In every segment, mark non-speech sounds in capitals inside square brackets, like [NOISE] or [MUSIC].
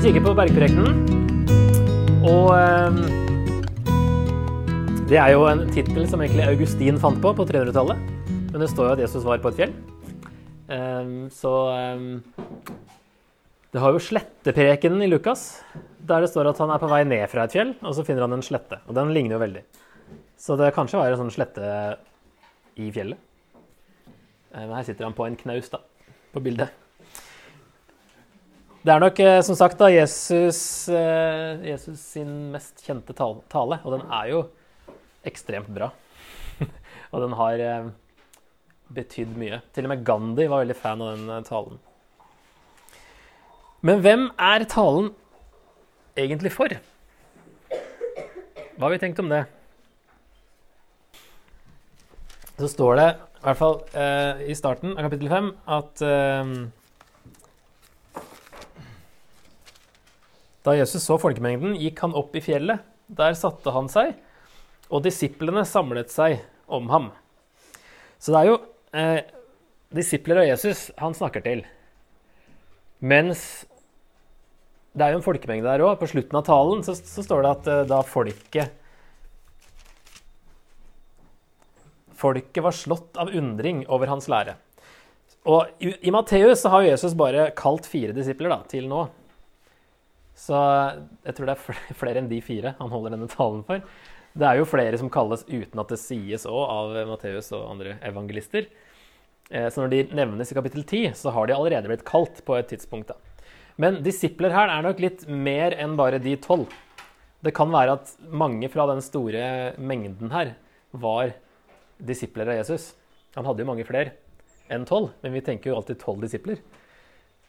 Vi kikker på bergprekenen. Og eh, det er jo en tittel som egentlig Augustin fant på på 300-tallet. Men det står jo at Jesus var på et fjell. Eh, så eh, Det har jo sletteprekenen i Lukas, der det står at han er på vei ned fra et fjell, og så finner han en slette. Og den ligner jo veldig. Så det kanskje var en sånn slette i fjellet. Her sitter han på en knaus, da, på bildet. Det er nok eh, som sagt da, Jesus, eh, Jesus sin mest kjente tale, og den er jo ekstremt bra. [LAUGHS] og den har eh, betydd mye. Til og med Gandhi var veldig fan av den talen. Men hvem er talen egentlig for? Hva har vi tenkt om det? Så står det, i hvert fall i starten av kapittel 5, at Da Jesus så folkemengden, gikk han opp i fjellet. Der satte han seg, og disiplene samlet seg om ham. Så det er jo eh, disipler og Jesus han snakker til. Mens det er jo en folkemengde der òg. På slutten av talen så, så står det at eh, da folket Folket var slått av undring over hans lære. Og i, i Matteus har Jesus bare kalt fire disipler da, til nå. Så jeg tror det er flere enn de fire han holder denne talen for. Det er jo flere som kalles uten at det sies òg av Matteus og andre evangelister. Eh, Så når de nevnes i kapittel 10, så har de allerede blitt kalt på et tidspunkt. da. Men disipler her er nok litt mer enn bare de tolv. Det kan være at mange fra den store mengden her var disipler av Jesus. Han hadde jo mange flere enn tolv, men vi tenker jo alltid tolv disipler.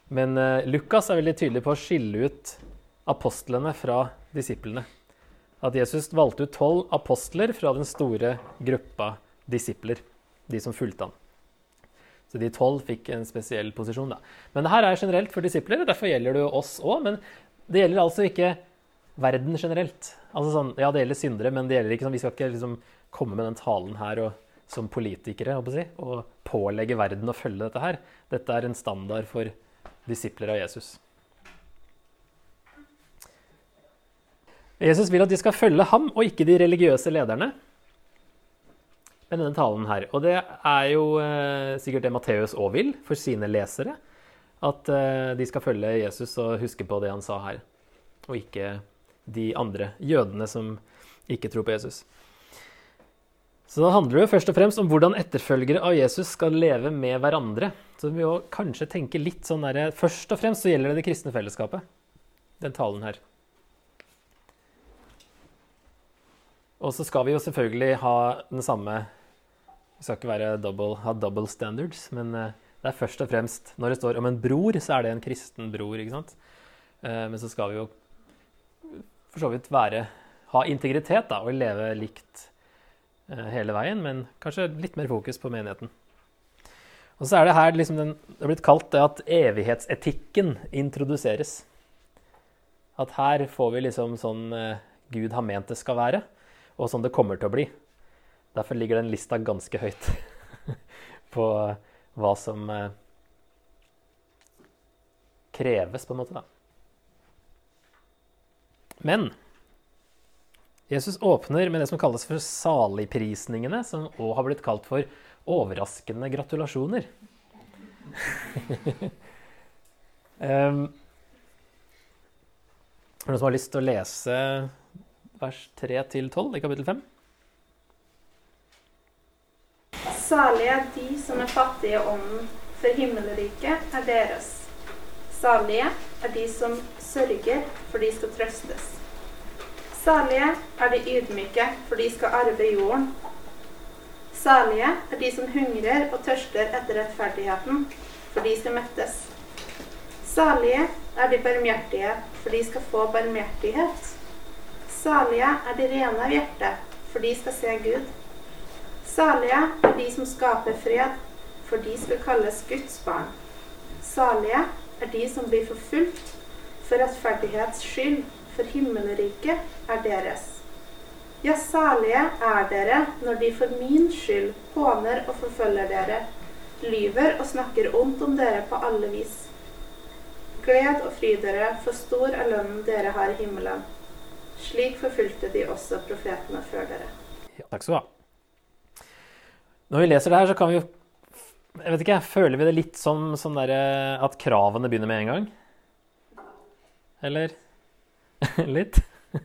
Men eh, Lukas er veldig tydelig på å skille ut apostlene fra disiplene. At Jesus valgte ut tolv apostler fra den store gruppa disipler, de som fulgte han. Så de tolv fikk en spesiell posisjon. da. Men det her er generelt for disipler, derfor gjelder det jo oss òg. Men det gjelder altså ikke verden generelt. Altså sånn, ja, det gjelder syndere, men det gjelder ikke sånn, vi skal ikke liksom komme med den talen her og, som politikere si, og pålegge verden å følge dette her. Dette er en standard for disipler av Jesus. Jesus vil at de skal følge ham, og ikke de religiøse lederne. Med denne talen her. Og det er jo eh, sikkert det Matteus òg vil for sine lesere. At eh, de skal følge Jesus og huske på det han sa her. Og ikke de andre jødene som ikke tror på Jesus. Så da handler det jo først og fremst om hvordan etterfølgere av Jesus skal leve med hverandre. Så vi må kanskje tenke litt sånn der, Først og fremst så gjelder det det kristne fellesskapet. Den talen her. Og så skal vi jo selvfølgelig ha den samme Vi skal ikke være double, ha double standards, men eh, det er først og fremst Når det står om en bror, så er det en kristen bror, ikke sant? Eh, Men så skal vi jo for så vidt være ha integritet da, og leve likt eh, hele veien, men kanskje litt mer fokus på menigheten. Og så er det her liksom den, det er blitt kalt det at evighetsetikken introduseres. At her får vi liksom sånn Gud har ment det skal være, og sånn det kommer til å bli. Derfor ligger den lista ganske høyt [LAUGHS] på hva som eh, kreves, på en måte, da. Men Jesus åpner med det som kalles for saligprisningene, som òg har blitt kalt for overraskende gratulasjoner. [LAUGHS] um, noen som har lyst til å lese vers 3-12 i kapittel 5? Salige er de som er fattige i ånden, for himmelriket er deres. Salige er de som sørger, for de skal trøstes. Salige er de ydmyke, for de skal arve jorden. Salige er de som hungrer og tørster etter rettferdigheten, for de skal mettes. Salige er de barmhjertige, for de skal få barmhjertighet. Salige er de rene av hjerte, for de skal se Gud. Salige er de som skaper fred, for de skal kalles Guds barn. Salige er de som blir forfulgt for rettferdighets skyld, for himmelriket er deres. Ja, salige er dere når de for min skyld håner og forfølger dere, lyver og snakker ondt om dere på alle vis. Gled og fry dere, for stor er lønnen dere har i himmelen. Slik forfulgte de også profetene før dere. Ja, takk skal du ha. Når vi leser det her, så kan vi jo jeg vet ikke, Føler vi det litt som sånn der, at kravene begynner med en gang? Eller [LAUGHS] litt? [LAUGHS]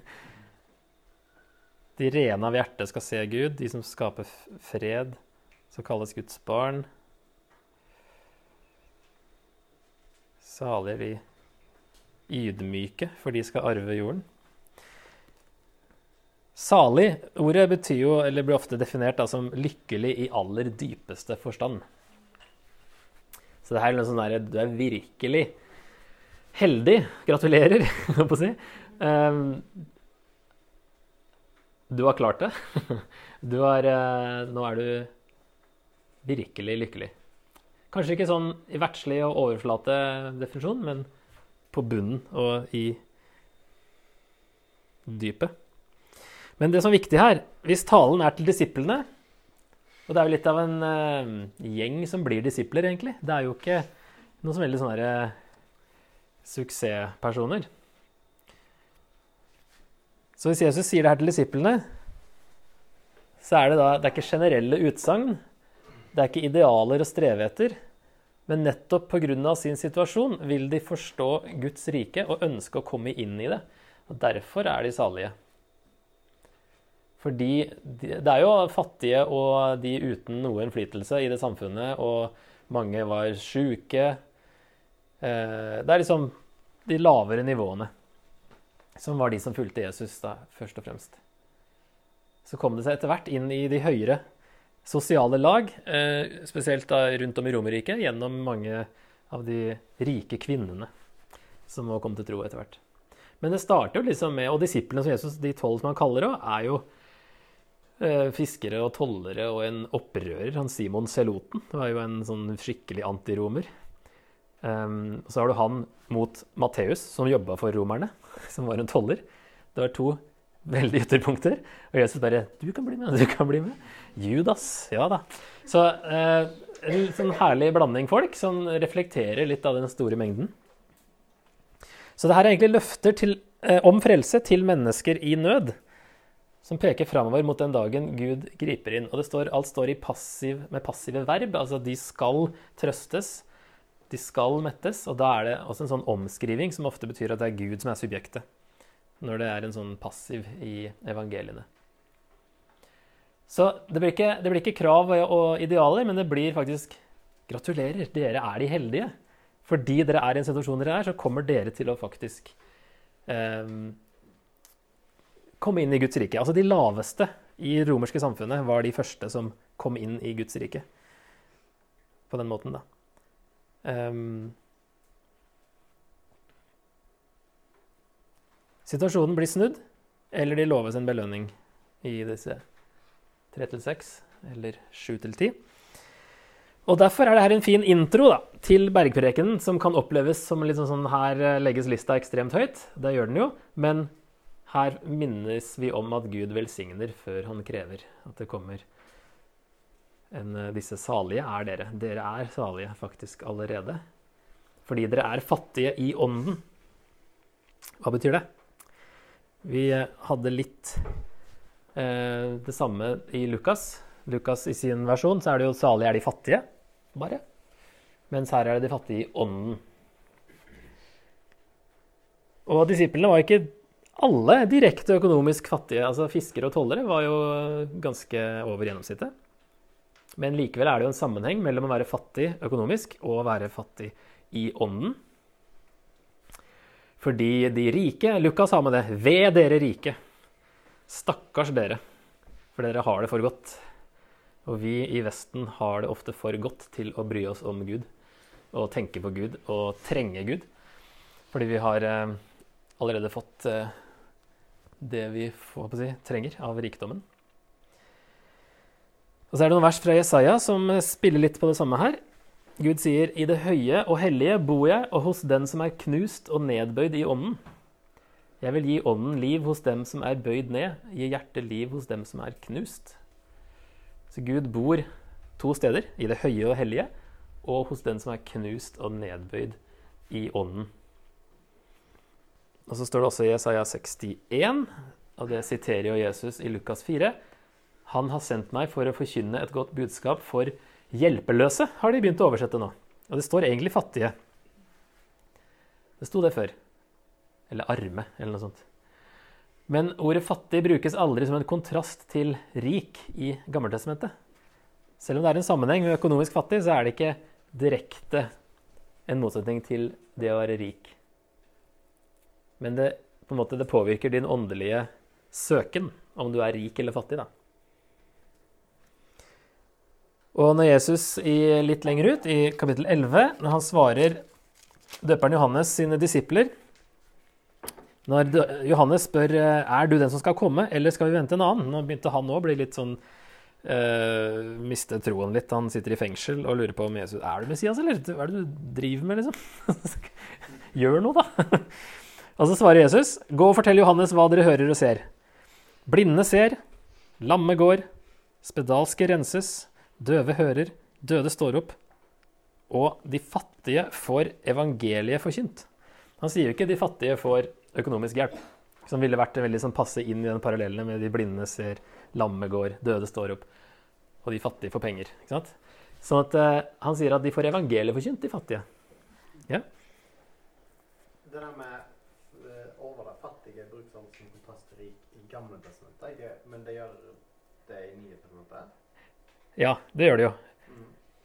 De rene av hjerte skal se Gud, de som skaper fred, som kalles Guds barn. Salige de ydmyke, for de skal arve jorden. Salig, ordet betyr jo, eller blir ofte definert da, som lykkelig i aller dypeste forstand. Så det her er noe sånn derre du er virkelig heldig. Gratulerer, [LAUGHS] holdt på å si. Um, du har klart det. [LAUGHS] Du har, uh, nå er du virkelig lykkelig. Kanskje ikke sånn i verdslig og overflate definisjon, men på bunnen og i dypet. Men det som er viktig her, hvis talen er til disiplene Og det er jo litt av en uh, gjeng som blir disipler, egentlig. Det er jo ikke noen som veldig sånne uh, suksesspersoner. Så hvis Jesus sier det her til disiplene, så er det da det er ikke generelle utsagn. Det er ikke idealer å streve etter. Men nettopp pga. sin situasjon vil de forstå Guds rike og ønske å komme inn i det. Og Derfor er de salige. Fordi det er jo fattige og de uten noe innflytelse i det samfunnet, og mange var sjuke. Eh, det er liksom de lavere nivåene som var de som fulgte Jesus, da, først og fremst. Så kom det seg etter hvert inn i de høyere sosiale lag, eh, spesielt da rundt om i Romerriket, gjennom mange av de rike kvinnene som må komme til tro etter hvert. Men det starter jo liksom med Og disiplene som Jesus, de tolv som han kaller det, er jo fiskere og tollere og en opprører. Han Simon Seloten var jo en sånn skikkelig antiromer. Um, så har du han mot Matteus, som jobba for romerne, [LAUGHS] som var en toller. Det var to veldig ytterpunkter. Og Jesus bare 'Du kan bli med, du kan bli med'. Judas. Ja da. Så eh, en sånn herlig blanding folk som reflekterer litt av den store mengden. Så det her er egentlig løfter til, eh, om frelse til mennesker i nød, som peker framover mot den dagen Gud griper inn. Og står, alt står passiv, med passive verb, altså de skal trøstes, de skal mettes. Og da er det også en sånn omskriving som ofte betyr at det er Gud som er subjektet når det er en sånn passiv i evangeliene. Så det blir, ikke, det blir ikke krav og idealer, men det blir faktisk gratulerer, dere er de heldige. Fordi dere er i en situasjon dere er, så kommer dere til å faktisk eh, komme inn i Guds rike. Altså de laveste i romerske samfunnet var de første som kom inn i Guds rike. På den måten, da. Um, Situasjonen blir snudd, eller de loves en belønning i disse 3-6 eller 7-10. Og Derfor er det her en fin intro da, til bergprekenen, som kan oppleves som litt sånn, sånn her eh, legges lista ekstremt høyt. Det gjør den jo. Men her minnes vi om at Gud velsigner før han krever at det kommer en, eh, Disse salige er dere. Dere er salige faktisk allerede. Fordi dere er fattige i ånden. Hva betyr det? Vi hadde litt eh, det samme i Lukas. Lukas i sin versjon så er det jo 'salige er de fattige', bare. Mens her er det de fattige i ånden. Og disiplene var ikke alle direkte økonomisk fattige. altså Fiskere og tollere var jo ganske over gjennomsnittet. Men likevel er det jo en sammenheng mellom å være fattig økonomisk og å være fattig i ånden. Fordi de rike Lukas har med det. Ved dere rike. Stakkars dere, for dere har det for godt. Og vi i Vesten har det ofte for godt til å bry oss om Gud og tenke på Gud og trenge Gud. Fordi vi har eh, allerede fått eh, det vi si, trenger av rikdommen. Og så er det noen vers fra Jesaja som spiller litt på det samme her. Gud sier, 'I det høye og hellige bor jeg, og hos den som er knust og nedbøyd i ånden.' Jeg vil gi ånden liv hos dem som er bøyd ned, gi hjertet liv hos dem som er knust. Så Gud bor to steder, i det høye og hellige, og hos den som er knust og nedbøyd i ånden. Og så står det også i Jesaja 61, og det siterer jo Jesus i Lukas 4. Han har sendt meg for å forkynne et godt budskap for hjelpeløse, har de begynt å oversette nå. Og det står egentlig fattige. Det sto det før. Eller arme, eller noe sånt. Men ordet fattig brukes aldri som en kontrast til rik i Gammeltestamentet. Selv om det er en sammenheng med økonomisk fattig, så er det ikke direkte en motsetning til det å være rik. Men det, på en måte, det påvirker din åndelige søken om du er rik eller fattig. da. Og når Jesus i litt lenger ut, i kapittel 11, når han svarer døperen Johannes sine disipler Når Johannes spør er du den som skal komme, eller skal vi vente en annen, nå begynte han òg å bli litt sånn uh, Miste troen litt. Han sitter i fengsel og lurer på om Jesus er du Messias, eller hva er det du driver med, liksom? [LAUGHS] Gjør noe, da. Og så svarer Jesus, gå og fortell Johannes hva dere hører og ser. Blinde ser, lamme går, spedalske renses, døve hører, døde står opp, og de fattige får evangeliet forkynt. Han sier jo ikke de fattige får økonomisk hjelp, som ville vært veldig sånn passe inn i den parallellen med de blinde ser, lamme går, døde står opp, og de fattige får penger. ikke sant? Sånn at uh, Han sier at de får evangeliet forkynt, de fattige. Ja? Det der med uh, over det fattige brukes som kontrast til rik i Gamle testamentet, men det gjør det i Nye testamentet? Ja, det gjør det jo.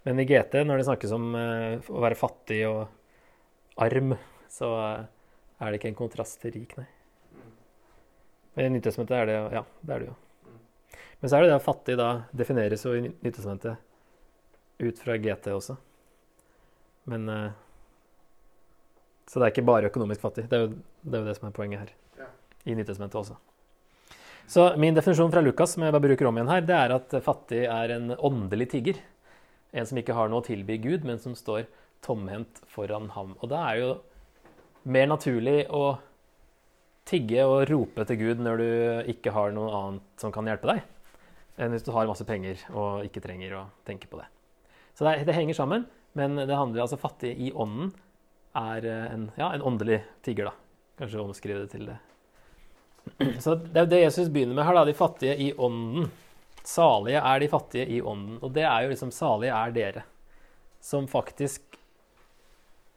Men i GT, når det snakkes om uh, å være fattig og arm, så uh, er det ikke en kontrast til rik, nei. Men i Nytestamentet er det jo Ja, det er det jo. Men så er det det at fattig da defineres jo i Nytestamentet ut fra GT også. Men uh, Så det er ikke bare økonomisk fattig. Det er jo det, er jo det som er poenget her. Ja. I Nytestamentet også. Så min definisjon fra Lukas som jeg bare bruker om igjen her, det er at fattig er en åndelig tigger. En som ikke har noe å tilby Gud, men som står tomhendt foran ham. Og da er jo mer naturlig å tigge og rope til Gud når du ikke har noe annet som kan hjelpe deg, enn hvis du har masse penger og ikke trenger å tenke på det. Så det, det henger sammen, men det handler altså fattig i ånden er en, ja, en åndelig tigger, da. Kanskje omskrive det til det. Så det er jo det Jesus begynner med her, da. De fattige i ånden. Salige er de fattige i ånden. Og det er jo liksom Salige er dere som faktisk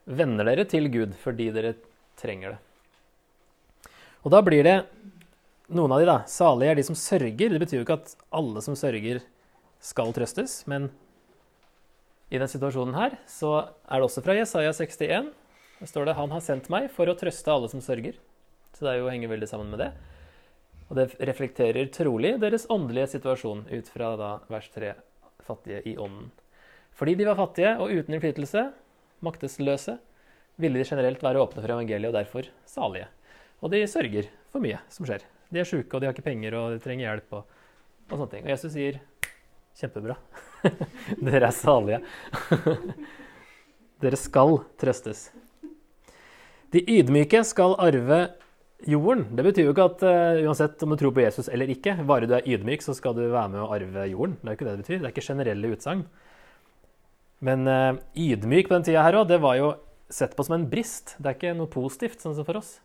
vender dere til Gud fordi dere trenger det. Og da blir det noen av de, da. Salige er de som sørger. Det betyr jo ikke at alle som sørger, skal trøstes, men i denne situasjonen her så er det også fra Jesaja 61. Der står det 'Han har sendt meg for å trøste alle som sørger'. Så det er jo henger veldig sammen med det. Og det reflekterer trolig deres åndelige situasjon ut fra da vers 3, fattige i ånden. Fordi de var fattige og uten innflytelse, maktesløse, ville de generelt være åpne for evangeliet og derfor salige. Og de sørger for mye som skjer. De er sjuke, og de har ikke penger, og de trenger hjelp. Og, og sånne ting. Og Jesus sier kjempebra. [LAUGHS] Dere er salige. [LAUGHS] Dere skal trøstes. De ydmyke skal arve jorden. Det betyr jo ikke at uh, uansett om du tror på Jesus eller ikke, bare du er ydmyk, så skal du være med å arve jorden. Det er jo ikke det det betyr. Det er ikke generelle utsagn. Men uh, ydmyk på den tida her òg, det var jo sett på som en brist. Det er ikke noe positivt, sånn som for oss.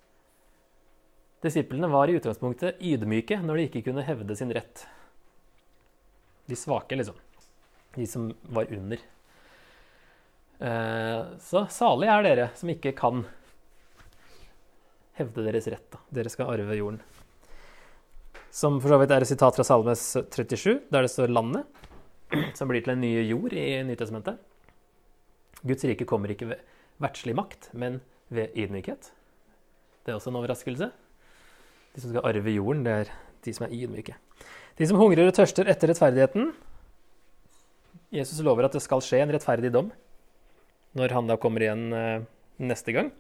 Disiplene var i utgangspunktet ydmyke når de ikke kunne hevde sin rett. De svake, liksom. De som var under. Uh, så salig er dere som ikke kan deres rett. Da. Dere skal arve jorden. Som for så vidt er et sitat fra Salmes 37, der det står 'landet', som blir til en ny jord i Nytestamentet. Guds rike kommer ikke ved verdslig makt, men ved ydmykhet. Det er også en overraskelse. De som skal arve jorden, det er de som er ydmyke. De som hungrer og tørster etter rettferdigheten Jesus lover at det skal skje en rettferdig dom når han da kommer igjen eh, neste gang.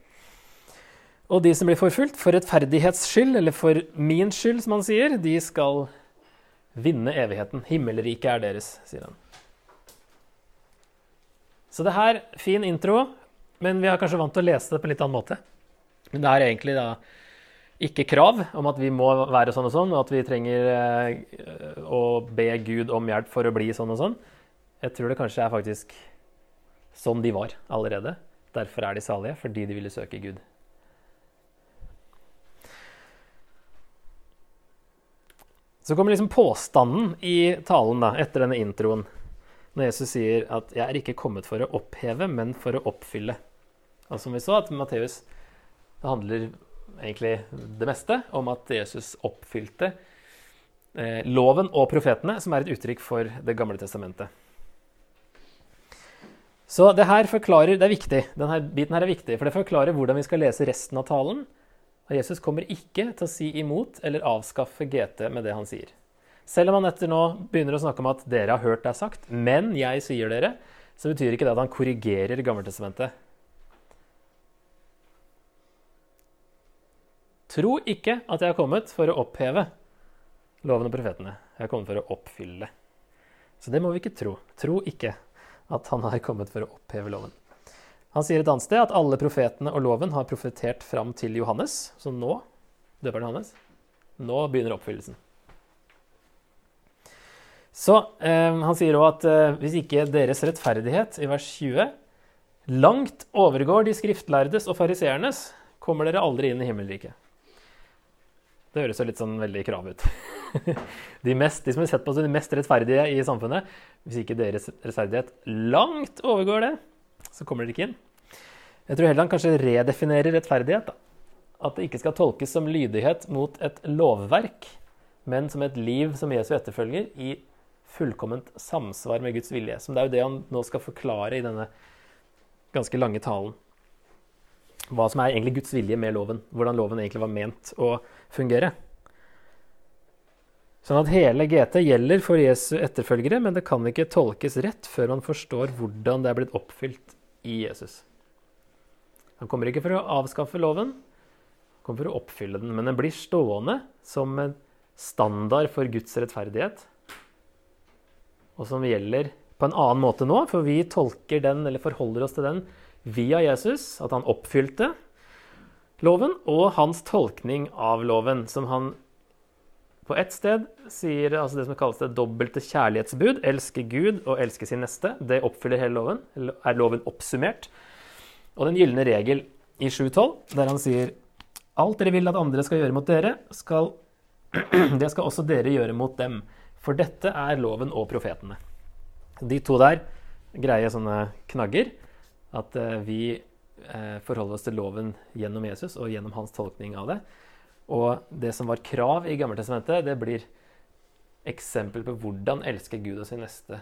Og de som blir forfulgt for rettferdighets skyld, eller for min skyld, som han sier, de skal vinne evigheten. Himmelriket er deres, sier han. Så det her, fin intro, men vi er kanskje vant til å lese det på en litt annen måte. Men det er egentlig da ikke krav om at vi må være sånn og sånn, og at vi trenger eh, å be Gud om hjelp for å bli sånn og sånn. Jeg tror det kanskje er faktisk sånn de var allerede. Derfor er de salige, fordi de ville søke Gud. Så kommer liksom påstanden i talen da, etter denne introen, når Jesus sier at 'jeg er ikke kommet for å oppheve, men for å oppfylle'. Og som vi så, at Matteus handler egentlig det meste om at Jesus oppfylte eh, loven og profetene, som er et uttrykk for Det gamle testamentet. Så det her forklarer, det er viktig, denne biten her er viktig, for det forklarer hvordan vi skal lese resten av talen. Og Jesus kommer ikke til å si imot eller avskaffe GT med det han sier. Selv om han etter nå begynner å snakke om at dere har hørt det er sagt, men jeg sier dere, så betyr ikke det at han korrigerer Gammeltestamentet. Tro ikke at jeg har kommet for å oppheve loven og profetene. Jeg har kommet for å oppfylle. Så det må vi ikke tro. Tro ikke at han har kommet for å oppheve loven. Han sier et annet sted at alle profetene og loven har profetert fram til Johannes. Så nå døperen Johannes. Nå begynner oppfyllelsen. Så eh, Han sier òg at eh, hvis ikke deres rettferdighet, i vers 20, langt overgår de skriftlærdes og fariseernes, kommer dere aldri inn i himmelriket. Det høres jo litt sånn veldig krav ut. [LAUGHS] De, mest, de som er sett på som de mest rettferdige i samfunnet, hvis ikke deres rettferdighet langt overgår det, så kommer dere ikke inn. Jeg tror heller han kanskje redefinerer rettferdighet. Da. At det ikke skal tolkes som lydighet mot et lovverk, men som et liv som Jesu etterfølger i fullkomment samsvar med Guds vilje. Som det er jo det han nå skal forklare i denne ganske lange talen. Hva som er egentlig Guds vilje med loven. Hvordan loven egentlig var ment å fungere. Sånn at hele GT gjelder for Jesu etterfølgere, men det kan ikke tolkes rett før man forstår hvordan det er blitt oppfylt i Jesus. Han kommer ikke for å avskaffe loven, han kommer for å oppfylle den. Men den blir stående som en standard for Guds rettferdighet, og som gjelder på en annen måte nå, for vi tolker den, eller forholder oss til den via Jesus, at han oppfylte loven, og hans tolkning av loven, som han på ett sted sier altså det som kalles det dobbelte kjærlighetsbud. Elske Gud og elske sin neste. Det oppfyller hele loven. Er loven oppsummert? Og den gylne regel i 7.12, der han sier alt dere vil at andre skal gjøre mot dere, skal, [CLEARS THROAT] det skal også dere gjøre mot dem. For dette er loven og profetene. De to der greier sånne knagger. At eh, vi eh, forholder oss til loven gjennom Jesus og gjennom hans tolkning av det. Og det som var krav i Gammeltestamentet, det blir eksempel på hvordan elske Gud og sin neste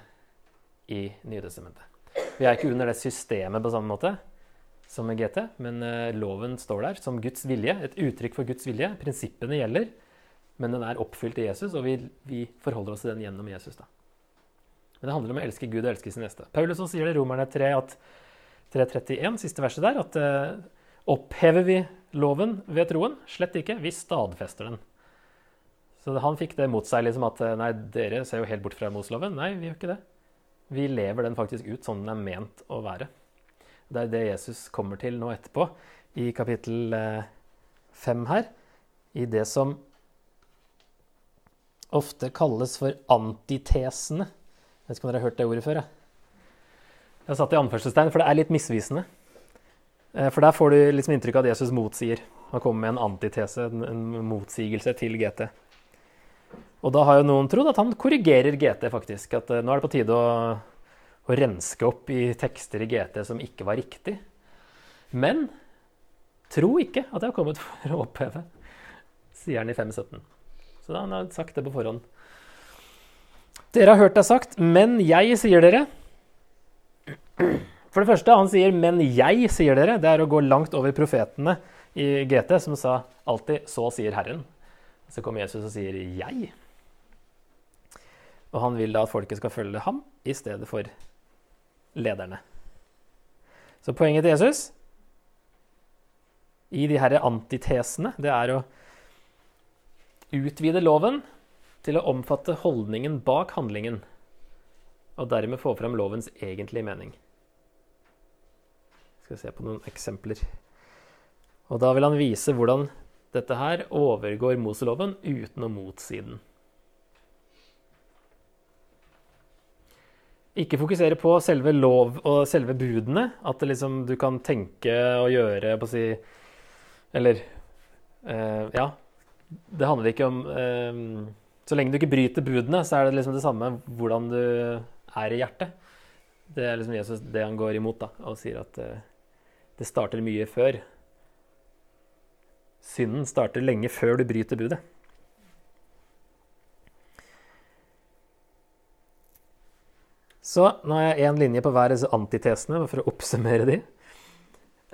i Nytestamentet. Vi er ikke under det systemet på samme måte som med GT, men uh, loven står der som Guds vilje, et uttrykk for Guds vilje. Prinsippene gjelder, men den er oppfylt i Jesus, og vi, vi forholder oss til den gjennom Jesus. da. Men det handler om å elske Gud og elske sin neste. Paulus sier det i Romerne 3, at 3.31, siste verset der, at uh, opphever vi loven ved troen? Slett ikke. Vi stadfester den. Så han fikk det mot seg, liksom at nei, dere ser jo helt bort fra Moseloven. Nei, vi gjør ikke det. Vi lever den faktisk ut sånn den er ment å være. Det er det Jesus kommer til nå etterpå, i kapittel eh, fem her. I det som ofte kalles for antitesene. Jeg vet ikke om dere har hørt det ordet før? Jeg, jeg satt i anførselstegn, for det er litt misvisende. Eh, for der får du liksom inntrykk av at Jesus motsier. Han kommer med en antitese, en motsigelse til GT. Og da har jo noen trodd at han korrigerer GT, faktisk. At eh, nå er det på tide å å renske opp i tekster i GT som ikke var riktig. Men tro ikke at jeg har kommet for å oppheve, sier han i 517. Så da han har sagt det på forhånd. Dere har hørt det sagt, men jeg sier dere. For det første, han sier 'men jeg sier dere'. Det er å gå langt over profetene i GT, som sa alltid 'så sier Herren'. Så kommer Jesus og sier 'jeg'. Og han vil da at folket skal følge ham i stedet for lederne. Så poenget til Jesus i de her antitesene, det er å utvide loven til å omfatte holdningen bak handlingen, og dermed få fram lovens egentlige mening. Skal vi se på noen eksempler. Og da vil han vise hvordan dette her overgår Moseloven uten å motsi den. Ikke fokusere på selve lov og selve budene. At liksom, du kan tenke og gjøre på å si Eller eh, Ja. Det handler ikke om eh, Så lenge du ikke bryter budene, så er det liksom det samme hvordan du er i hjertet. Det er liksom Jesus det han går imot da, og sier at eh, det starter mye før. Synden starter lenge før du bryter budet. Så nå har jeg én linje på hver disse antitesene for å oppsummere de.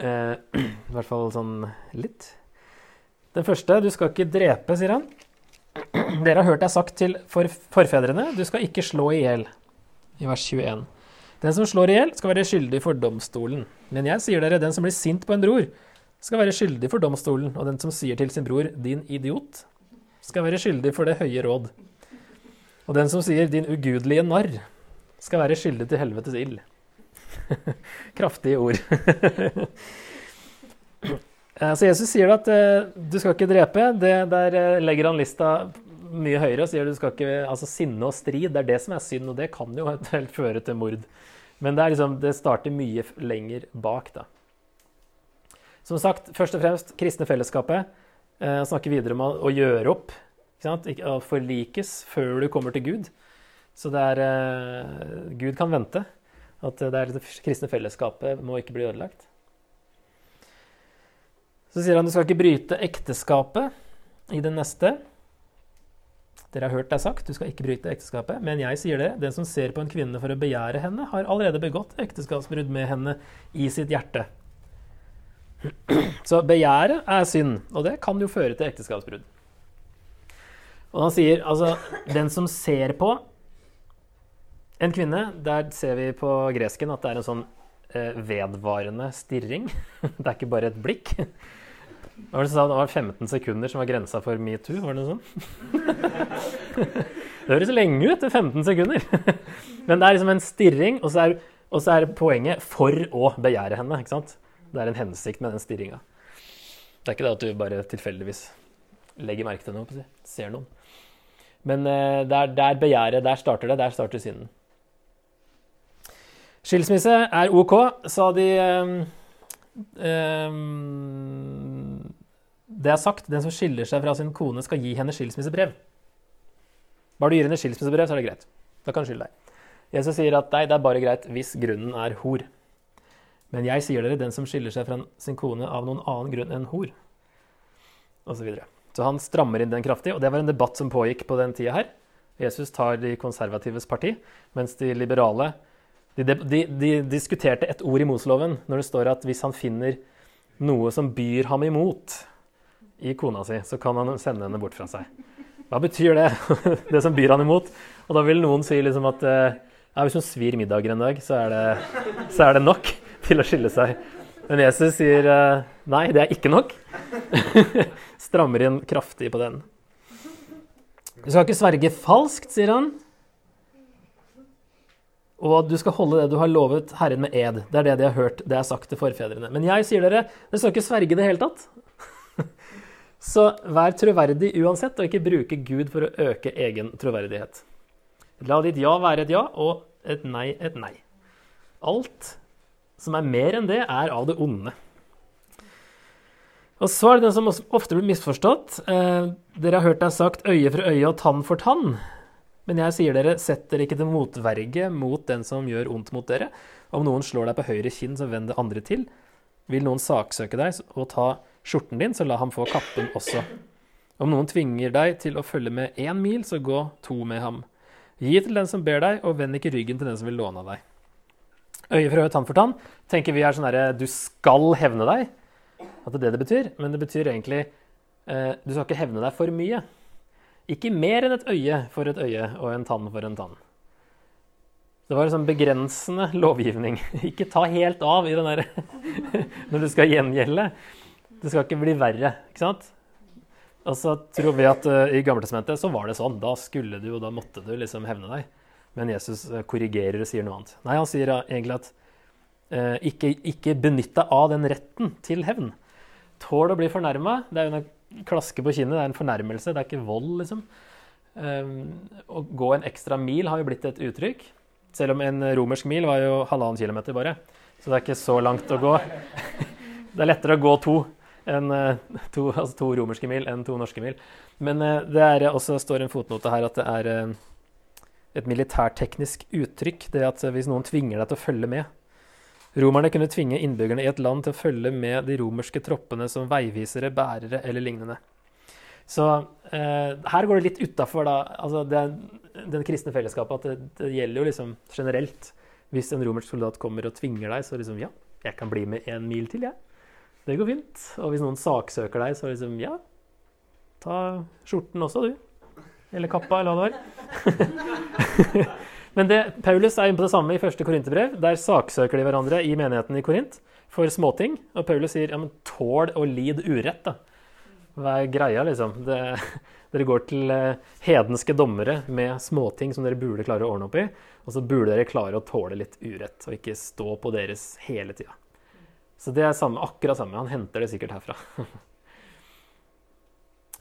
Eh, [CLEARS THROAT] I hvert fall sånn litt. Den første du skal ikke drepe, sier han. [CLEARS THROAT] Dere har hørt deg sagt til forfedrene du skal ikke slå i hjel. I vers 21. Den som slår i hjel, skal være skyldig for domstolen. Men jeg sier dere, den som blir sint på en bror, skal være skyldig for domstolen. Og den som sier til sin bror 'din idiot', skal være skyldig for det høye råd. Og den som sier 'din ugudelige narr', skal være skyldig til helvetes ild. [LAUGHS] Kraftige ord. [LAUGHS] Eh, så Jesus sier at eh, du skal ikke drepe. Det, der eh, legger han lista mye høyere og sier du skal ikke Altså sinne og strid, det er det som er synd, og det kan jo [LAUGHS] eventuelt føre til mord. Men det, liksom, det starter mye lenger bak, da. Som sagt, først og fremst kristne fellesskapet. Eh, snakker videre om å, gjøre opp. Å forlikes før du kommer til Gud. Så det er eh, Gud kan vente. At det, det kristne fellesskapet må ikke bli ødelagt. Så sier han du skal ikke bryte ekteskapet i den neste. Dere har hørt deg sagt, du skal ikke bryte ekteskapet. Men jeg sier det, den som ser på en kvinne for å begjære henne, har allerede begått ekteskapsbrudd med henne i sitt hjerte. Så begjæret er synd, og det kan jo føre til ekteskapsbrudd. Og han sier altså Den som ser på en kvinne, der ser vi på gresken at det er en sånn eh, vedvarende stirring. [LAUGHS] det er ikke bare et blikk. Hva var det, det var 15 sekunder som var grensa for metoo? Var det noe sånt? [LAUGHS] det høres lenge ut, det er 15 sekunder. [LAUGHS] Men det er liksom en stirring, og så er, og så er poenget for å begjære henne. ikke sant? Det er en hensikt med den stirringa. Det er ikke det at du bare tilfeldigvis legger merke til noe, ser noen. Men uh, der, der begjæret, der starter det. Der starter synden. Skilsmisse er OK, sa de um, um, det er sagt, den som skiller seg fra sin kone, skal gi henne skilsmissebrev. Bare du gir henne skilsmissebrev, så er det greit. Da kan du skylde deg. Jesus sier at nei, det er bare greit hvis grunnen er hor. Men jeg sier dere, den som skiller seg fra sin kone av noen annen grunn enn hor. Og så, så han strammer inn den kraftig, og det var en debatt som pågikk på den tida her. Jesus tar de konservatives parti, mens de liberale de, de, de, diskuterte et ord i Moseloven når det står at hvis han finner noe som byr ham imot, i kona si, så kan han sende henne bort fra seg. Hva betyr det? [LAUGHS] det som byr han imot? Og da vil noen si liksom at ja, hvis hun svir middager en dag, så er, det, så er det nok til å skille seg. Men Jesus sier nei, det er ikke nok. [LAUGHS] Strammer inn kraftig på den. Du skal ikke sverge falskt, sier han. Og at du skal holde det du har lovet Herren med ed. Det er det de har hørt det er sagt til forfedrene. Men jeg sier dere, dere skal ikke sverge det hele tatt. Så vær troverdig uansett, og ikke bruke Gud for å øke egen troverdighet. La ditt ja være et ja, og et nei et nei. Alt som er mer enn det, er av det onde. Og så er det den som ofte blir misforstått. Eh, dere har hørt deg sagt øye for øye og tann for tann. Men jeg sier dere, sett dere ikke til motverge mot den som gjør ondt mot dere. Om noen slår deg på høyre kinn, så vend det andre til. Vil noen saksøke deg og ta skjorten din, så la ham få kappen også. Om noen tvinger deg til å følge med én mil, så gå to med ham. Gi til den som ber deg, og vend ikke ryggen til den som vil låne av deg. Øye for øye, tann for tann tenker vi er sånn herre du skal hevne deg. At det er det det betyr. Men det betyr egentlig eh, du skal ikke hevne deg for mye. Ikke mer enn et øye for et øye og en tann for en tann. Det var en sånn begrensende lovgivning. [LAUGHS] Ikke ta helt av i den der [LAUGHS] når du skal gjengjelde. Det skal ikke bli verre, ikke sant? Og så tror vi at uh, i Gammeltestamentet så var det sånn. Da skulle du, og da måtte du liksom hevne deg. Men Jesus uh, korrigerer og sier noe annet. Nei, han sier uh, egentlig at ikke, ikke benytt deg av den retten til hevn. Tål å bli fornærma. Det er jo en klaske på kinnet, det er en fornærmelse, det er ikke vold, liksom. Um, å gå en ekstra mil har jo blitt et uttrykk. Selv om en romersk mil var jo halvannen kilometer bare. Så det er ikke så langt å gå. [LAUGHS] det er lettere å gå to enn eh, [LAUGHS] to, altså to romerske mil enn to norske mil. Men eh, det er også står en fotnote her at det er eh, et militærteknisk uttrykk. Det at hvis noen tvinger deg til å følge med. Romerne kunne tvinge innbyggerne i et land til å følge med de romerske troppene som veivisere, bærere eller lignende. Så eh, her går det litt utafor altså den kristne fellesskapet. At det, det, gjelder jo liksom generelt. Hvis en romersk soldat kommer og tvinger deg, så liksom ja, jeg kan bli med en mil til, jeg. Ja. Det går fint. Og hvis noen saksøker deg, så liksom ja, ta skjorten også, du. Eller kappa, eller hva det var. [LAUGHS] Men det, Paulus er inne på det samme i første korinterbrev. Der saksøker de hverandre i menigheten i Korint for småting. Og Paulus sier ja, men tål og lid urett. da. Hva er greia, liksom? Det, dere går til eh, hedenske dommere med småting som dere burde klare å ordne opp i. Og så burde dere klare å tåle litt urett, og ikke stå på deres hele tida. Så det er samme, akkurat samme. Han henter det sikkert herfra. [LAUGHS]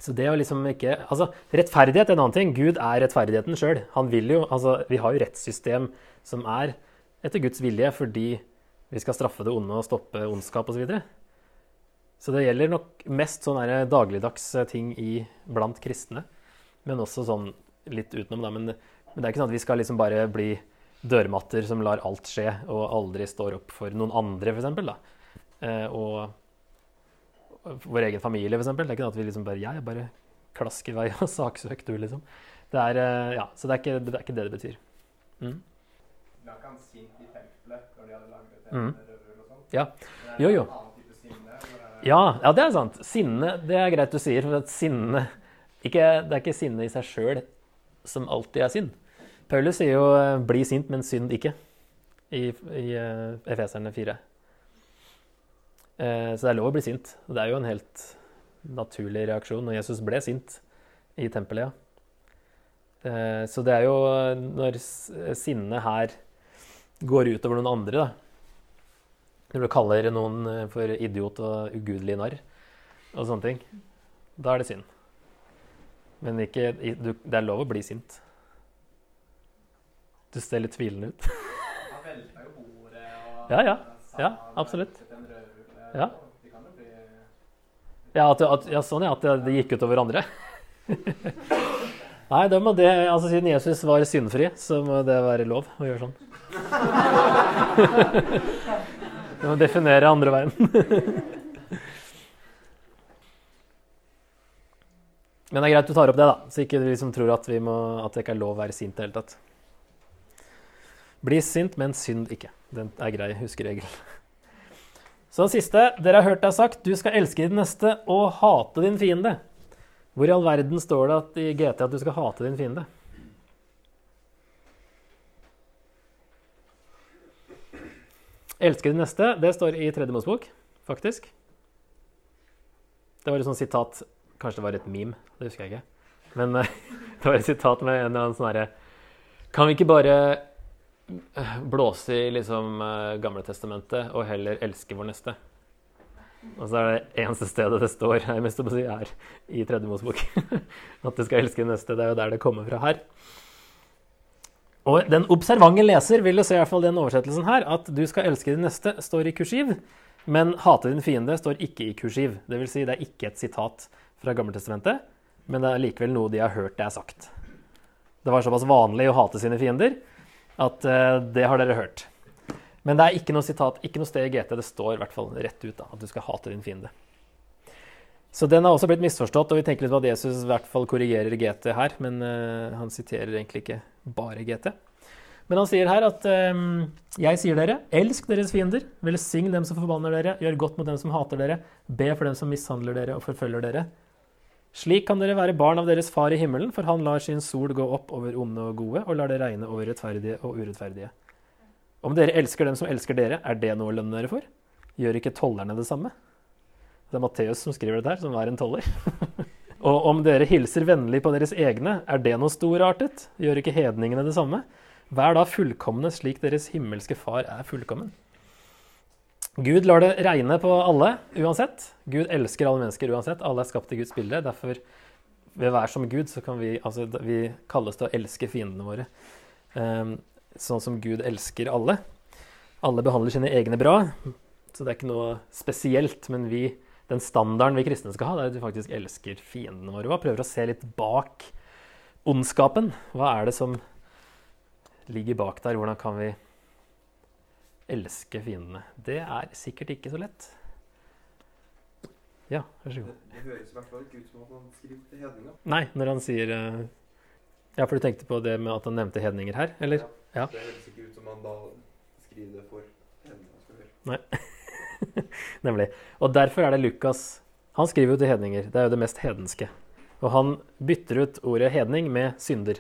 Så det å liksom ikke Altså, rettferdighet er en annen ting. Gud er rettferdigheten sjøl. Han vil jo Altså, vi har jo rettssystem som er etter Guds vilje fordi vi skal straffe det onde og stoppe ondskap osv. Så, videre. så det gjelder nok mest sånne dagligdags ting i, blant kristne. Men også sånn litt utenom, da. Men, men det er ikke sånn at vi skal liksom bare bli dørmatter som lar alt skje, og aldri står opp for noen andre, f.eks. Eh, og vår egen familie, f.eks. Det er ikke noe at vi liksom bare Jeg bare klasker i vei og [LAUGHS] saksøk du, liksom. Det er, eh, ja, så det er, ikke, det er ikke det det betyr. Mm. Han sint i tempelet når de hadde laget et Mm. rødøl og sånn? Ja. Jo, jo. en Ja, ja, det er sant. Sinne, det er greit du sier. For at sinne ikke, Det er ikke sinne i seg sjøl som alltid er synd. Paulus sier jo eh, 'bli sint, men synd ikke' i, i uh, Efeserne 4. Eh, så det er lov å bli sint. Og det er jo en helt naturlig reaksjon. Og Jesus ble sint i tempelet, ja. Eh, så det er jo eh, når sinnet her går utover noen andre, da. Når du kaller noen for idiot og ugudelig narr og sånne ting, da er det synd. Men ikke, det er lov å bli sint. Du ser litt tvilende ut. Ja, ja. Ja, absolutt. Ja. Ja, at, at, ja sånn ja, at det, det gikk utover andre. Nei, da må det, altså siden Jesus var syndfri, så må det være lov å gjøre sånn. Du må definere andre veien. Men det er greit du tar opp det, da, så ikke vi som tror at, må, at det ikke er lov å være sint i det hele tatt. Bli sint, men synd ikke. Den er grei huskeregel. Så den siste. Dere har hørt deg sagt, du skal elske din neste og hate din fiende. Hvor i all verden står det at, i GT at du skal hate din fiende? Elske din neste, det står i Tredje Mosebok, faktisk. Det var et sånt sitat Kanskje det var et meme, det husker jeg ikke. Men eh, [LAUGHS] det var et sitat med en eller annen sånn herre Kan vi ikke bare blåse i liksom eh, Gamle testamentet og heller elske vår neste? Og så er det eneste stedet det står jeg mest å si, er i Tredje Mosebok. [LAUGHS] At du skal elske neste. Det er jo der det kommer fra her. Og den observante leser vil jo se i hvert fall den oversettelsen her, at du skal elske din neste står i kursiv, men hate din fiende står ikke i kursiv. Det vil si, det er ikke et sitat fra Gammeltestamentet, men det er likevel noe de har hørt det er sagt. Det var såpass vanlig å hate sine fiender at uh, det har dere hørt. Men det er ikke noe sitat, ikke noe sted i GT. Det står i hvert fall rett ut da, at du skal hate din fiende. Så den har også blitt misforstått, og vi tenker litt på at Jesus i hvert fall korrigerer GT her, men uh, han siterer egentlig ikke bare GT. Men han sier her at eh, jeg sier dere, elsk deres fiender, velsign dem som forbanner dere, gjør godt mot dem som hater dere, be for dem som mishandler dere og forfølger dere. Slik kan dere være barn av deres far i himmelen, for han lar sin sol gå opp over onde og gode, og lar det regne over rettferdige og urettferdige. Om dere elsker dem som elsker dere, er det noe å lønne dere for? Gjør ikke tollerne det samme? Det er Matteus som skriver dette her, som er en toller. [LAUGHS] og om dere hilser vennlig på deres egne, er det noe storartet? Gjør ikke hedningene det samme? Vær da fullkomne slik deres himmelske far er fullkommen. Gud lar det regne på alle uansett. Gud elsker alle mennesker uansett. Alle er skapt i Guds bilde. Derfor, ved å være som Gud, så kan vi, altså, vi kalles til å elske fiendene våre. Um, sånn som Gud elsker alle. Alle behandler sine egne bra, så det er ikke noe spesielt. Men vi den standarden vi kristne skal ha, det er at vi faktisk elsker fiendene våre. Og prøver å se litt bak ondskapen. Hva er det som ligger bak der? Hvordan kan vi elske fiendene? Det er sikkert ikke så lett. Ja, vær så god. Det, det høres i hvert fall ikke ut som at han skriver til hedninger. Nei, når han sier eh, Ja, for du tenkte på det med at han nevnte hedninger her, eller? Ja. Det høres ikke ut som han da skriver det for hedninger. Nei. [LAUGHS] Nemlig. Og derfor er det Lukas Han skriver jo til hedninger. Det er jo det mest hedenske. Og han bytter ut ordet hedning med synder.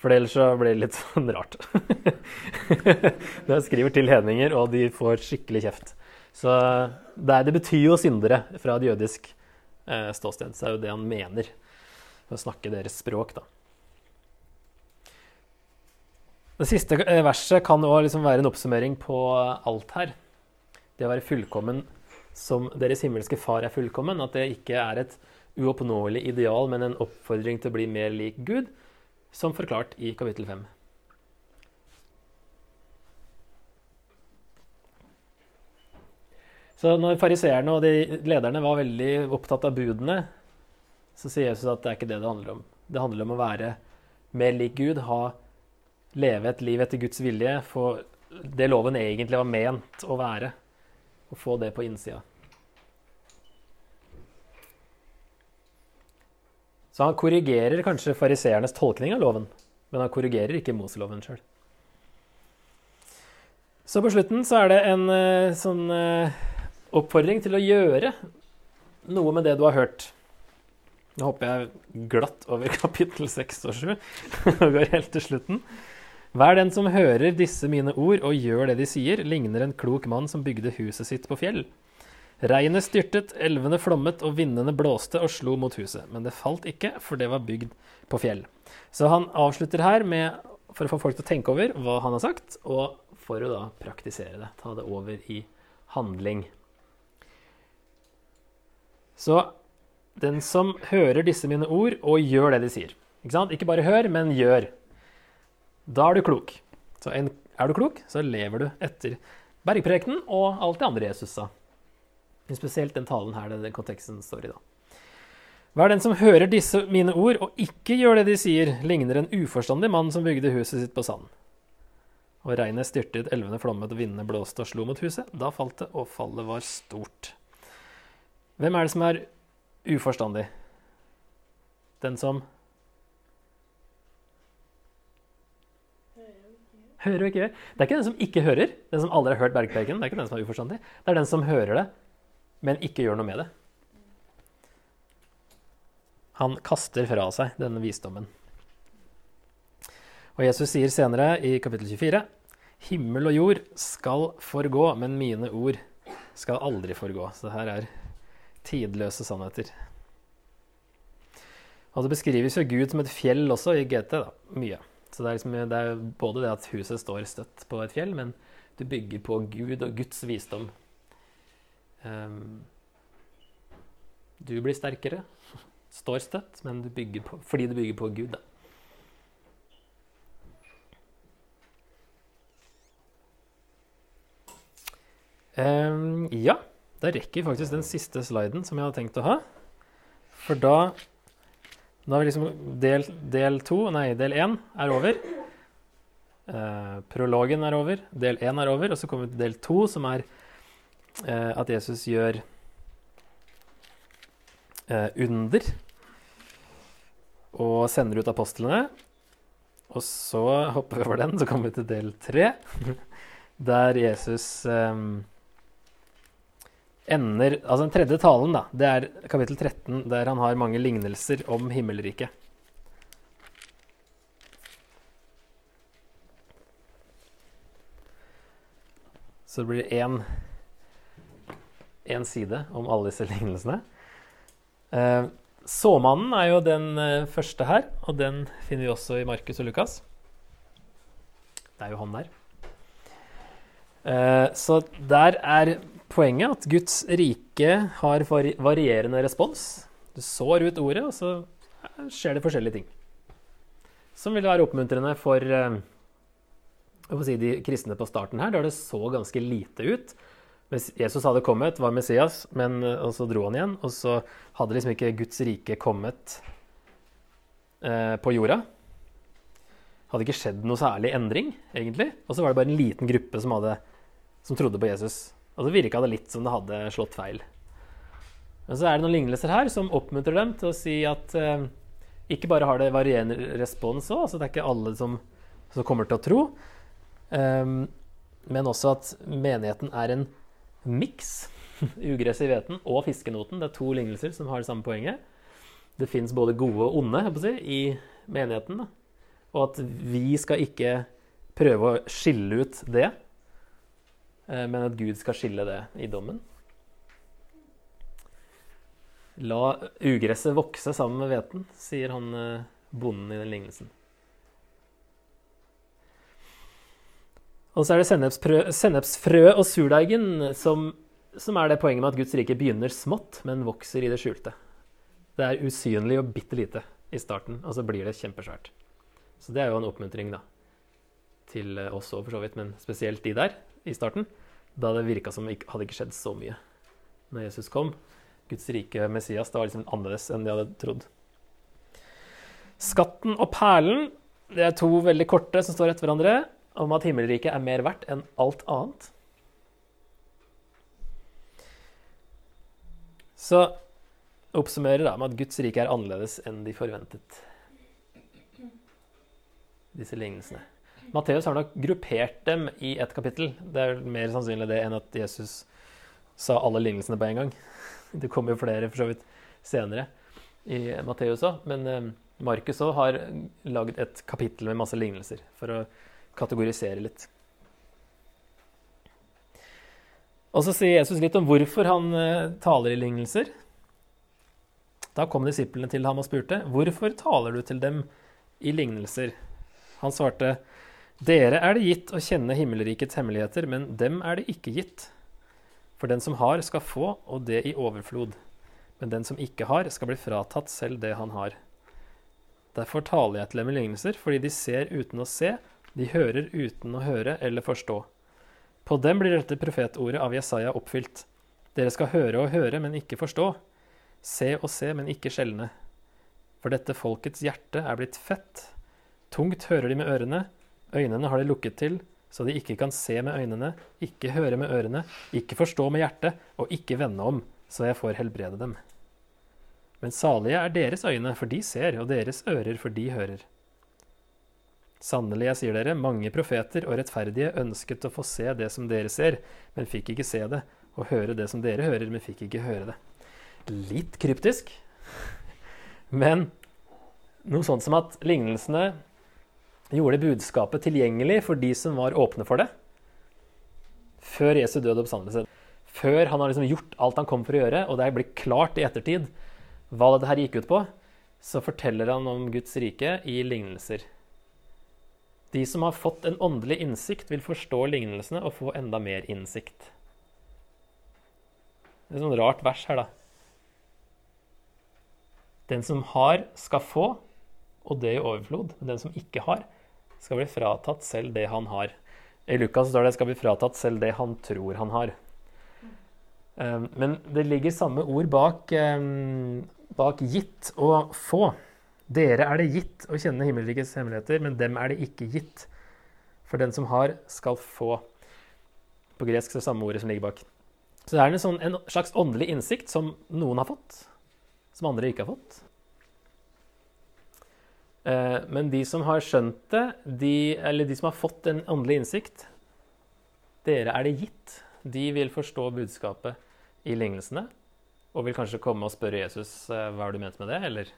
For ellers så blir det litt [LAUGHS] sånn rart. Når jeg skriver til hedninger, og de får skikkelig kjeft. Så det, er, det betyr jo syndere fra et jødisk eh, ståsted. Så er jo det han mener. Å snakke deres språk, da. Det siste eh, verset kan også liksom være en oppsummering på alt her. Det å være fullkommen som deres himmelske far er fullkommen. At det ikke er et uoppnåelig ideal, men en oppfordring til å bli mer lik Gud, som forklart i kapittel 5. Så når fariseerne og de lederne var veldig opptatt av budene, så sier Jesus at det er ikke det det handler om. Det handler om å være mer lik Gud, ha, leve et liv etter Guds vilje, få det loven egentlig var ment å være, og få det på innsida. Så han korrigerer kanskje fariseernes tolkning av loven, men han korrigerer ikke Moseloven sjøl. Så på slutten så er det en eh, sånn eh, oppfordring til å gjøre noe med det du har hørt. Nå hopper jeg glatt over [LAUGHS] kapittel 6 og 7 [LAUGHS] og går helt til slutten. Hver den som hører disse mine ord og gjør det de sier, ligner en klok mann som bygde huset sitt på fjell. Regnet styrtet, elvene flommet og vindene blåste og slo mot huset. Men det falt ikke, for det var bygd på fjell. Så han avslutter her med, for å få folk til å tenke over hva han har sagt, og for å da praktisere det. Ta det over i handling. Så den som hører disse mine ord og gjør det de sier Ikke sant? Ikke bare hør, men gjør. Da er du klok. Så en, er du klok, så lever du etter bergprekenen og alt det andre Jesus sa. Men spesielt den talen her, den konteksten står i da. Hva er den som hører disse mine ord og ikke gjør det de sier, ligner en uforstandig mann som bygde huset sitt på sand. Og regnet styrtet, elvene flommet, vindene blåste og slo mot huset. Da falt det, og fallet var stort. Hvem er det som er uforstandig? Den som Hører og ikke gjør. Det er ikke den som ikke hører, den som aldri har hørt bergpreken. Det er ikke den som er uforstandig. Det er den som hører det, men ikke gjør noe med det. Han kaster fra seg denne visdommen. Og Jesus sier senere i kapittel 24.: Himmel og jord skal forgå, men mine ord skal aldri forgå. Så her er tidløse sannheter. Og det beskrives jo Gud som et fjell også i GT. da, Mye. Så det er, liksom, det er både det at huset står støtt på et fjell, men du bygger på Gud og Guds visdom. Um, du blir sterkere, [LAUGHS] står støtt, men du bygger på, fordi du bygger på Gud. Da. Um, ja, da rekker vi faktisk den siste sliden som jeg hadde tenkt å ha. For da Da er liksom del, del to, nei, del én er over. Uh, prologen er over, del én er over, og så kommer vi til del to, som er at Jesus gjør uh, under og sender ut apostlene. Og så hopper vi over den, så kommer vi til del tre, [LAUGHS] der Jesus um, ender Altså den tredje talen, da, det er kapittel 13, der han har mange lignelser om himmelriket. Så det blir én, én side om alle disse lignelsene. Eh, såmannen er jo den eh, første her, og den finner vi også i Markus og Lukas. Det er jo han der. Eh, så der er poenget at Guds rike har varierende respons. Du sår ut ordet, og så skjer det forskjellige ting. Som vil være oppmuntrende for eh, si, de kristne på starten her, da det så ganske lite ut. Jesus hadde kommet, var Messias, men, eh, og så dro han igjen. Og så hadde liksom ikke Guds rike kommet eh, på jorda. Hadde ikke skjedd noe særlig endring, egentlig. Og så var det bare en liten gruppe som, hadde, som trodde på Jesus. Og så virka det litt som det hadde slått feil. Men så er det noen lignelser her som oppmuntrer dem til å si at eh, ikke bare har det varierende respons òg, altså det er ikke alle som, som kommer til å tro, eh, men også at menigheten er en miks. [LAUGHS] Ugress i hveten og fiskenoten. Det er to lignelser som har det samme poenget. Det fins både gode og onde si, i menigheten. Da. Og at vi skal ikke prøve å skille ut det, eh, men at Gud skal skille det i dommen. La ugresset vokse sammen med hveten, sier han eh, bonden i den lignelsen. Og så er det sennepsfrø, og surdeigen som, som, er det poenget med at Guds rike begynner smått, men vokser i det skjulte. Det er usynlig og bitte lite i starten, og så blir det kjempesvært. Så det er jo en oppmuntring da, til oss òg, for så vidt, men spesielt de der i starten, da det virka som det hadde ikke skjedd så mye når Jesus kom. Guds rike Messias. Det var liksom annerledes enn de hadde trodd. Skatten og perlen det er to veldig korte som står etter hverandre, om at himmelriket er mer verdt enn alt annet. Så oppsummerer da med at Guds rike er annerledes enn de forventet. Disse lignelsene. Matteus har nok gruppert dem i ett kapittel. Det er mer sannsynlig det enn at Jesus sa alle lignelsene på en gang. [LAUGHS] Det kommer jo flere for så vidt senere i Matteus òg. Men eh, Markus òg har lagd et kapittel med masse lignelser for å kategorisere litt. Og så sier Jesus litt om hvorfor han eh, taler i lignelser. Da kom disiplene til ham og spurte, 'Hvorfor taler du til dem i lignelser?' Han svarte, 'Dere er det gitt å kjenne himmelrikets hemmeligheter, men dem er det ikke gitt.' For den som har, skal få, og det i overflod. Men den som ikke har, skal bli fratatt selv det han har. Derfor taler jeg til dem i lignelser, fordi de ser uten å se, de hører uten å høre eller forstå. På dem blir dette profetordet av Jesaja oppfylt. Dere skal høre og høre, men ikke forstå. Se og se, men ikke skjelne. For dette folkets hjerte er blitt fett. Tungt hører de med ørene, øynene har de lukket til, så de ikke kan se med øynene, ikke høre med ørene, ikke forstå med hjertet, og ikke vende om, så jeg får helbrede dem. Men salige er deres øyne, for de ser, og deres ører, for de hører. Sannelig, jeg sier dere, mange profeter og rettferdige ønsket å få se det som dere ser, men fikk ikke se det, og høre det som dere hører, men fikk ikke høre det. Litt kryptisk, men noe sånt som at lignelsene gjorde budskapet tilgjengelig for de som var åpne for det, før Jesu død og oppstandelse. Før han har liksom gjort alt han kom for å gjøre, og det blir klart i ettertid hva dette gikk ut på, så forteller han om Guds rike i lignelser. De som har fått en åndelig innsikt, vil forstå lignelsene og få enda mer innsikt. Det er et sånt rart vers her, da. Den som har, skal få, og det i overflod. Men den som ikke har, skal bli fratatt selv det han har. I Lukas står det skal bli fratatt selv det han tror han har. Um, men det ligger samme ord bak, um, bak gitt og få. Dere er det gitt å kjenne himmelrikets hemmeligheter, men dem er det ikke gitt. For den som har, skal få. På gresk er det samme ordet som ligger bak. Så det er en, sånn, en slags åndelig innsikt som noen har fått, som andre ikke har fått. Eh, men de som har skjønt det, de, eller de som har fått en åndelig innsikt, dere er det gitt. De vil forstå budskapet i lignelsene og vil kanskje komme og spørre Jesus eh, hva du ment med det, eller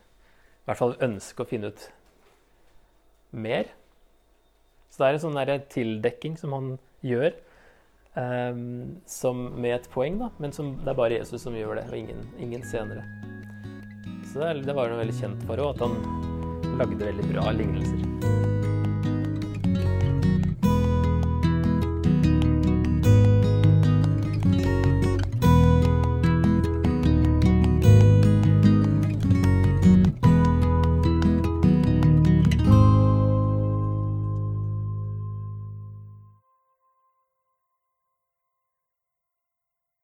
i hvert fall ønske å finne ut mer. Så det er en sånn tildekking som han gjør, um, som med et poeng, da, men som, det er bare Jesus som gjør det, og ingen, ingen senere. Så det, det var noe veldig kjent for henne, at han lagde veldig bra lignelser.